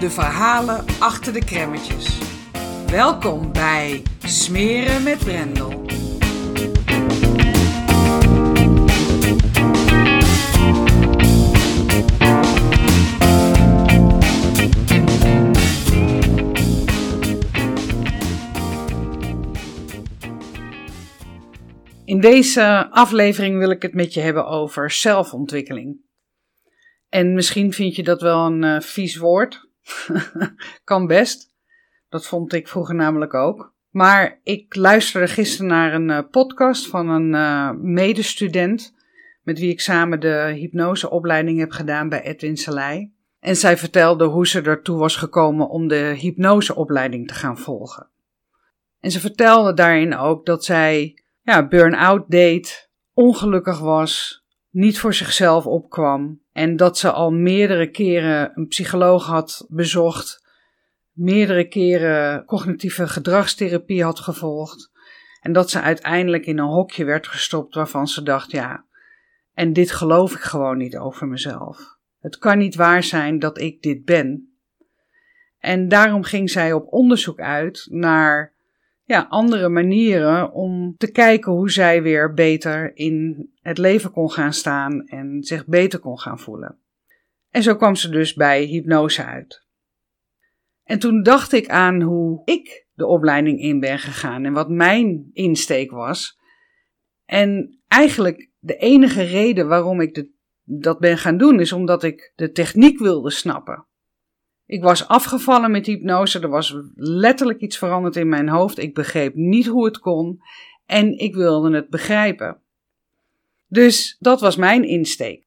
de verhalen achter de kremmetjes. Welkom bij Smeren met Brendel. In deze aflevering wil ik het met je hebben over zelfontwikkeling. En misschien vind je dat wel een uh, vies woord. kan best. Dat vond ik vroeger namelijk ook. Maar ik luisterde gisteren naar een uh, podcast van een uh, medestudent. Met wie ik samen de hypnoseopleiding heb gedaan bij Edwin Salai. En zij vertelde hoe ze ertoe was gekomen om de hypnoseopleiding te gaan volgen. En ze vertelde daarin ook dat zij ja, burn-out deed, ongelukkig was, niet voor zichzelf opkwam. En dat ze al meerdere keren een psycholoog had bezocht, meerdere keren cognitieve gedragstherapie had gevolgd. En dat ze uiteindelijk in een hokje werd gestopt waarvan ze dacht: ja, en dit geloof ik gewoon niet over mezelf. Het kan niet waar zijn dat ik dit ben. En daarom ging zij op onderzoek uit naar ja, andere manieren om te kijken hoe zij weer beter in het leven kon gaan staan en zich beter kon gaan voelen. En zo kwam ze dus bij hypnose uit. En toen dacht ik aan hoe ik de opleiding in ben gegaan en wat mijn insteek was. En eigenlijk de enige reden waarom ik dat ben gaan doen is omdat ik de techniek wilde snappen. Ik was afgevallen met hypnose. Er was letterlijk iets veranderd in mijn hoofd. Ik begreep niet hoe het kon. En ik wilde het begrijpen. Dus dat was mijn insteek.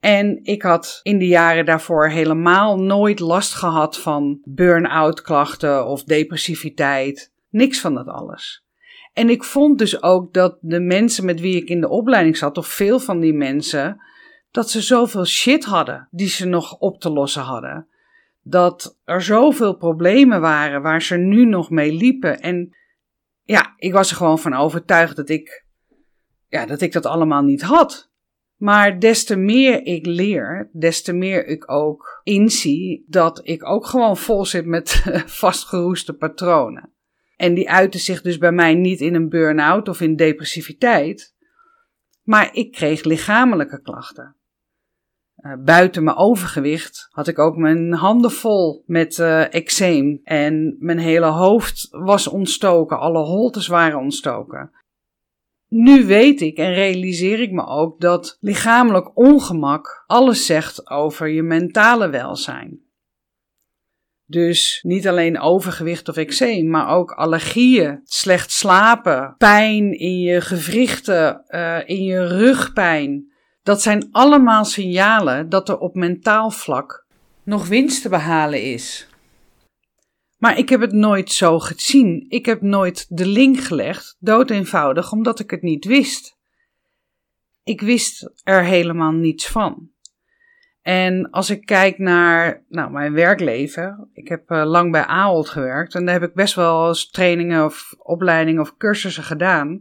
En ik had in de jaren daarvoor helemaal nooit last gehad van burn-out klachten of depressiviteit. Niks van dat alles. En ik vond dus ook dat de mensen met wie ik in de opleiding zat, of veel van die mensen, dat ze zoveel shit hadden die ze nog op te lossen hadden dat er zoveel problemen waren waar ze nu nog mee liepen. En ja, ik was er gewoon van overtuigd dat ik, ja, dat ik dat allemaal niet had. Maar des te meer ik leer, des te meer ik ook inzie dat ik ook gewoon vol zit met vastgeroeste patronen. En die uiten zich dus bij mij niet in een burn-out of in depressiviteit, maar ik kreeg lichamelijke klachten. Uh, buiten mijn overgewicht had ik ook mijn handen vol met uh, eczeem. En mijn hele hoofd was ontstoken. Alle holtes waren ontstoken. Nu weet ik en realiseer ik me ook dat lichamelijk ongemak alles zegt over je mentale welzijn. Dus niet alleen overgewicht of eczeem, maar ook allergieën, slecht slapen, pijn in je gewrichten, uh, in je rugpijn, dat zijn allemaal signalen dat er op mentaal vlak nog winst te behalen is. Maar ik heb het nooit zo gezien. Ik heb nooit de link gelegd, dood eenvoudig, omdat ik het niet wist. Ik wist er helemaal niets van. En als ik kijk naar nou, mijn werkleven, ik heb uh, lang bij Ahold gewerkt en daar heb ik best wel eens trainingen of opleidingen of cursussen gedaan.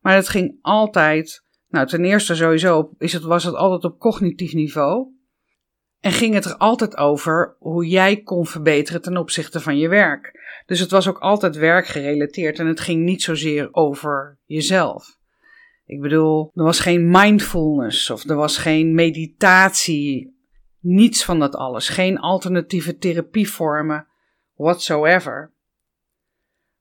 Maar het ging altijd nou, ten eerste sowieso is het, was het altijd op cognitief niveau. En ging het er altijd over hoe jij kon verbeteren ten opzichte van je werk. Dus het was ook altijd werkgerelateerd en het ging niet zozeer over jezelf. Ik bedoel, er was geen mindfulness of er was geen meditatie. Niets van dat alles. Geen alternatieve therapievormen whatsoever.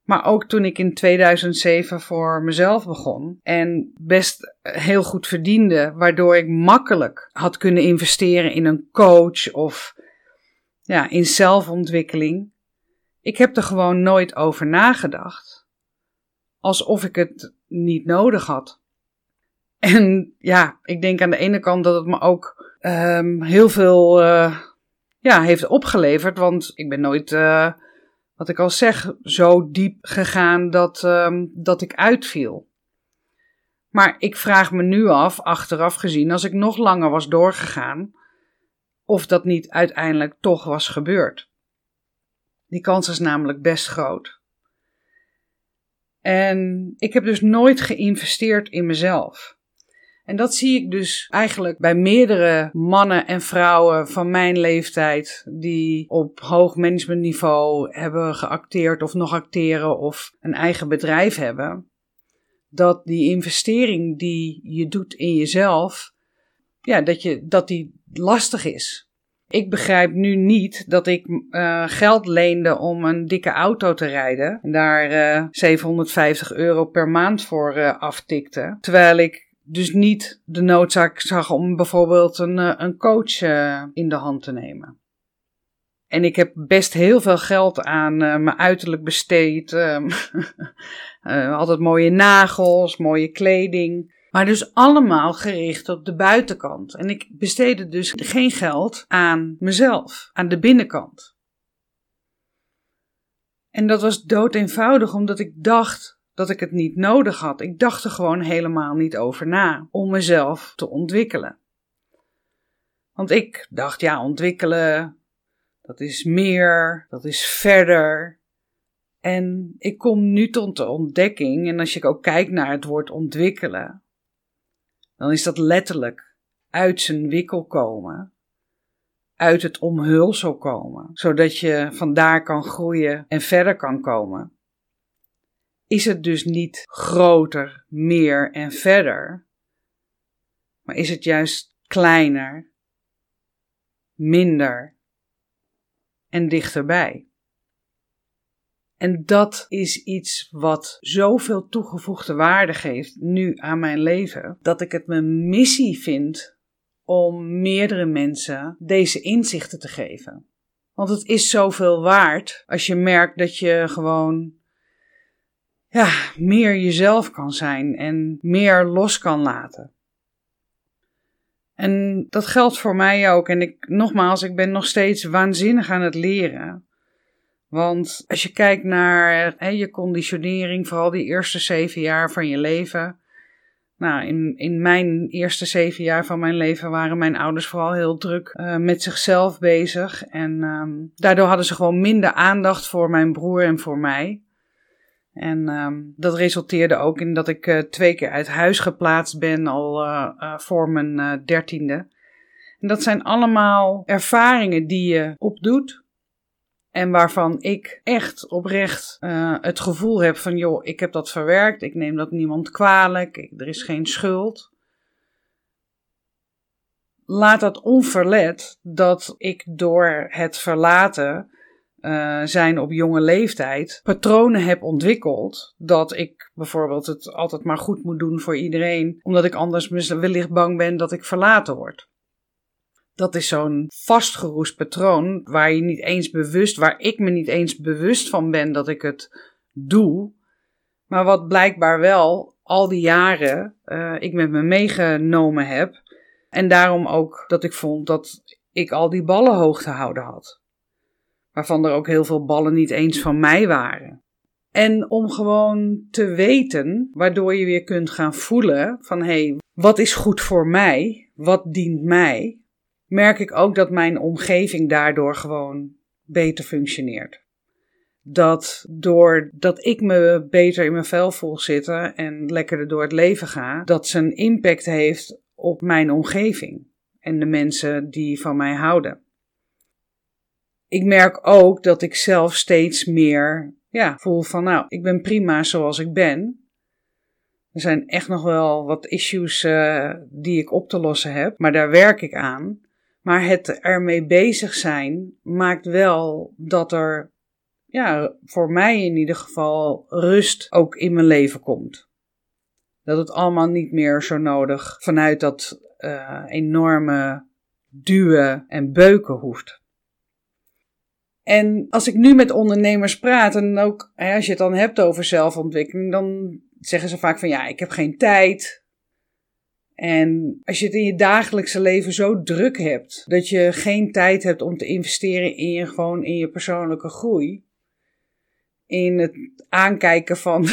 Maar ook toen ik in 2007 voor mezelf begon en best heel goed verdiende, waardoor ik makkelijk had kunnen investeren in een coach of ja, in zelfontwikkeling. Ik heb er gewoon nooit over nagedacht. Alsof ik het niet nodig had. En ja, ik denk aan de ene kant dat het me ook um, heel veel uh, ja, heeft opgeleverd. Want ik ben nooit, uh, wat ik al zeg, zo diep gegaan dat, um, dat ik uitviel. Maar ik vraag me nu af, achteraf gezien, als ik nog langer was doorgegaan, of dat niet uiteindelijk toch was gebeurd. Die kans is namelijk best groot. En ik heb dus nooit geïnvesteerd in mezelf. En dat zie ik dus eigenlijk bij meerdere mannen en vrouwen van mijn leeftijd die op hoog managementniveau hebben geacteerd of nog acteren of een eigen bedrijf hebben. Dat die investering die je doet in jezelf, ja, dat, je, dat die lastig is. Ik begrijp nu niet dat ik uh, geld leende om een dikke auto te rijden en daar uh, eh, 750 euro per maand voor uh, aftikte. Terwijl ik dus niet de noodzaak zag om bijvoorbeeld een, eh, een coach uh, in de hand te nemen. En ik heb best heel veel geld aan uh, mijn uiterlijk besteed. Uh, altijd mooie nagels, mooie kleding. Maar dus allemaal gericht op de buitenkant. En ik besteedde dus geen geld aan mezelf, aan de binnenkant. En dat was dood eenvoudig, omdat ik dacht dat ik het niet nodig had. Ik dacht er gewoon helemaal niet over na om mezelf te ontwikkelen. Want ik dacht, ja, ontwikkelen, dat is meer, dat is verder. En ik kom nu tot de ontdekking, en als je ook kijkt naar het woord ontwikkelen, dan is dat letterlijk uit zijn wikkel komen, uit het omhulsel komen, zodat je vandaar kan groeien en verder kan komen is het dus niet groter, meer en verder, maar is het juist kleiner, minder en dichterbij. En dat is iets wat zoveel toegevoegde waarde geeft nu aan mijn leven, dat ik het mijn missie vind om meerdere mensen deze inzichten te geven. Want het is zoveel waard als je merkt dat je gewoon ja, meer jezelf kan zijn en meer los kan laten. En dat geldt voor mij ook. En ik, nogmaals, ik ben nog steeds waanzinnig aan het leren. Want als je kijkt naar hè, je conditionering, vooral die eerste zeven jaar van je leven. Nou, in, in mijn eerste zeven jaar van mijn leven waren mijn ouders vooral heel druk uh, met zichzelf bezig. En um, daardoor hadden ze gewoon minder aandacht voor mijn broer en voor mij. En um, dat resulteerde ook in dat ik uh, twee keer uit huis geplaatst ben, al uh, uh, voor mijn dertiende. En dat zijn allemaal ervaringen die je opdoet. En waarvan ik echt oprecht het gevoel heb van, joh, ik heb dat verwerkt, ik neem dat niemand kwalijk, er is geen schuld. Laat dat onverlet dat ik door het verlaten uh, zijn op jonge leeftijd patronen heb ontwikkeld. Dat ik bijvoorbeeld het altijd maar goed moet doen voor iedereen, omdat ik anders wellicht bang ben dat ik verlaten word. Dat is zo'n vastgeroest patroon waar je niet eens bewust, waar ik me niet eens bewust van ben dat ik het doe. Maar wat blijkbaar wel al die jaren uh, ik met me meegenomen heb. En daarom ook dat ik vond dat ik al die ballen hoog te houden had waarvan er ook heel veel ballen niet eens van mij waren. En om gewoon te weten, waardoor je weer kunt gaan voelen van hé, hey, wat is goed voor mij? Wat dient mij? Merk ik ook dat mijn omgeving daardoor gewoon beter functioneert. Dat doordat ik me beter in mijn vel voel zitten en lekkerder door het leven ga, dat zijn impact heeft op mijn omgeving en de mensen die van mij houden ik merk ook dat ik zelf steeds meer ja, voel van, nou, ik ben prima zoals ik ben. Er zijn echt nog wel wat issues uh, die ik op te lossen heb, maar daar werk ik aan. Maar het ermee bezig zijn maakt wel dat er ja, voor mij in ieder geval, rust ook in mijn leven komt. Dat het allemaal niet meer zo nodig vanuit dat uh, enorme duwen en beuken hoeft. En als ik nu met ondernemers praat, en ook als je het dan hebt over zelfontwikkeling, dan zeggen ze vaak van ja, ik heb geen tijd. En als je het in je dagelijkse leven zo druk hebt, dat je geen tijd hebt om te investeren in je, gewoon in je persoonlijke groei, in het aankijken van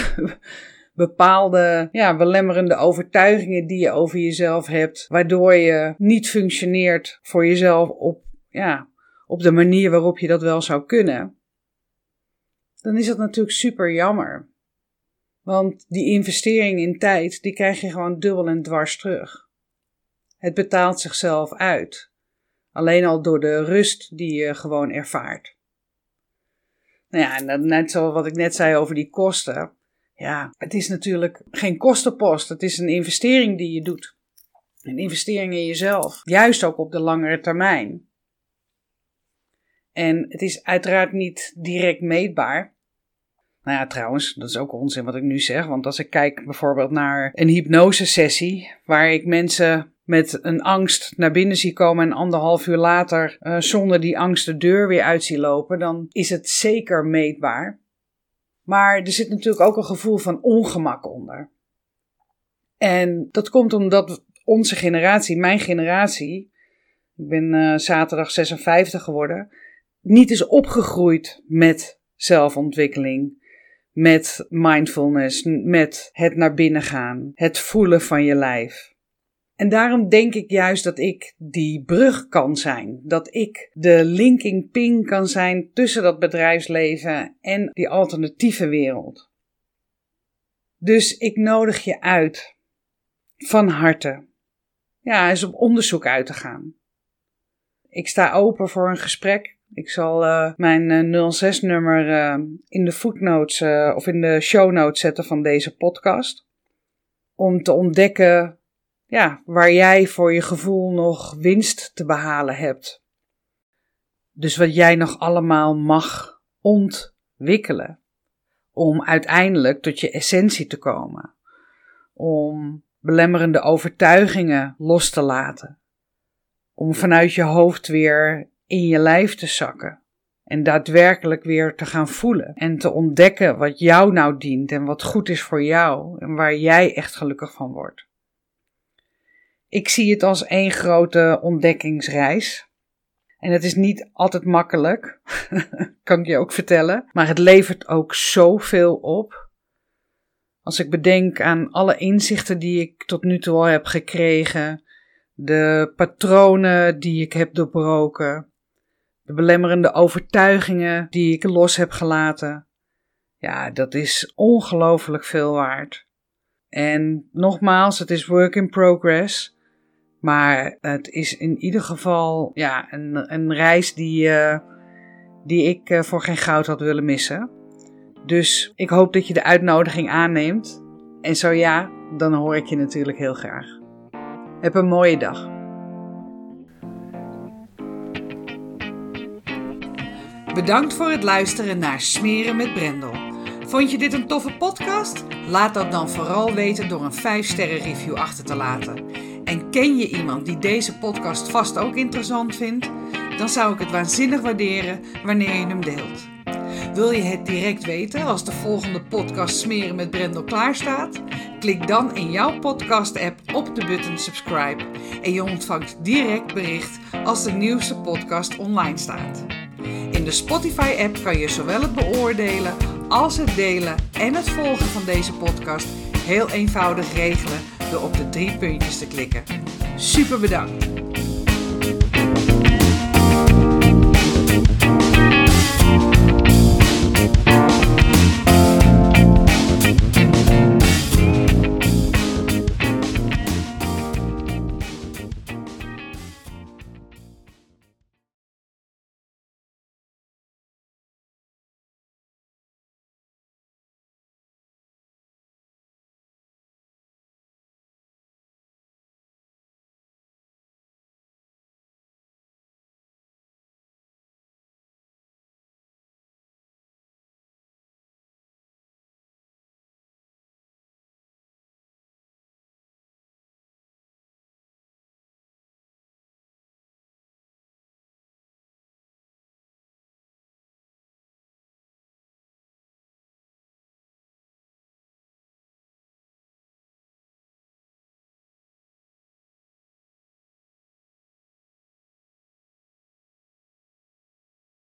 bepaalde ja, belemmerende overtuigingen die je over jezelf hebt, waardoor je niet functioneert voor jezelf op, ja, op de manier waarop je dat wel zou kunnen, dan is dat natuurlijk super jammer. Want die investering in tijd, die krijg je gewoon dubbel en dwars terug. Het betaalt zichzelf uit. Alleen al door de rust die je gewoon ervaart. Nou ja, net zoals wat ik net zei over die kosten. Ja, het is natuurlijk geen kostenpost. Het is een investering die je doet. Een investering in jezelf. Juist ook op de langere termijn. En het is uiteraard niet direct meetbaar. Nou ja, trouwens, dat is ook onzin wat ik nu zeg. Want als ik kijk bijvoorbeeld naar een hypnosesessie, waar ik mensen met een angst naar binnen zie komen en anderhalf uur later uh, zonder die angst de deur weer uit zie lopen, dan is het zeker meetbaar. Maar er zit natuurlijk ook een gevoel van ongemak onder. En dat komt omdat onze generatie, mijn generatie, ik ben uh, zaterdag 56 geworden, niet is opgegroeid met zelfontwikkeling, met mindfulness, met het naar binnen gaan, het voelen van je lijf. En daarom denk ik juist dat ik die brug kan zijn. Dat ik de linking ping kan zijn tussen dat bedrijfsleven en die alternatieve wereld. Dus ik nodig je uit. Van harte. Ja, eens op onderzoek uit te gaan. Ik sta open voor een gesprek. Ik zal uh, mijn 06-nummer uh, uh, in de footnotes eh, of in de show notes zetten van deze podcast. Om te ontdekken ja, waar jij voor je gevoel nog winst te behalen hebt. Dus wat jij nog allemaal mag ontwikkelen. Om uiteindelijk tot je essentie te komen. Om belemmerende overtuigingen los te laten. Om vanuit je hoofd weer in je lijf te zakken. En daadwerkelijk weer te gaan voelen. En te ontdekken wat jou nou dient en wat goed is voor jou. En waar jij echt gelukkig van wordt. Ik zie het als één grote ontdekkingsreis. En het is niet altijd makkelijk, kan ik je ook vertellen. Maar het levert ook zoveel op. Als ik bedenk aan alle inzichten die ik tot nu toe al heb gekregen, de patronen die ik heb doorbroken, de belemmerende overtuigingen die ik los heb gelaten. Ja, dat is ongelooflijk veel waard. En nogmaals, het is work in progress. Maar het is in ieder geval ja, een, een reis die, uh, die ik uh, voor geen goud had willen missen. Dus ik hoop dat je de uitnodiging aanneemt. En zo ja, dan hoor ik je natuurlijk heel graag. Heb een mooie dag. Bedankt voor het luisteren naar Smeren met Brendel. Vond je dit een toffe podcast? Laat dat dan vooral weten door een 5-sterren review achter te laten. En ken je iemand die deze podcast vast ook interessant vindt? Dan zou ik het waanzinnig waarderen wanneer je hem deelt. Wil je het direct weten als de volgende podcast Smeren met Brendel klaarstaat? Klik dan in jouw podcast-app op de button subscribe en je ontvangt direct bericht als de nieuwste podcast online staat. In de Spotify-app kan je zowel het beoordelen als het delen en het volgen van deze podcast heel eenvoudig regelen door op de drie puntjes te klikken. Super bedankt!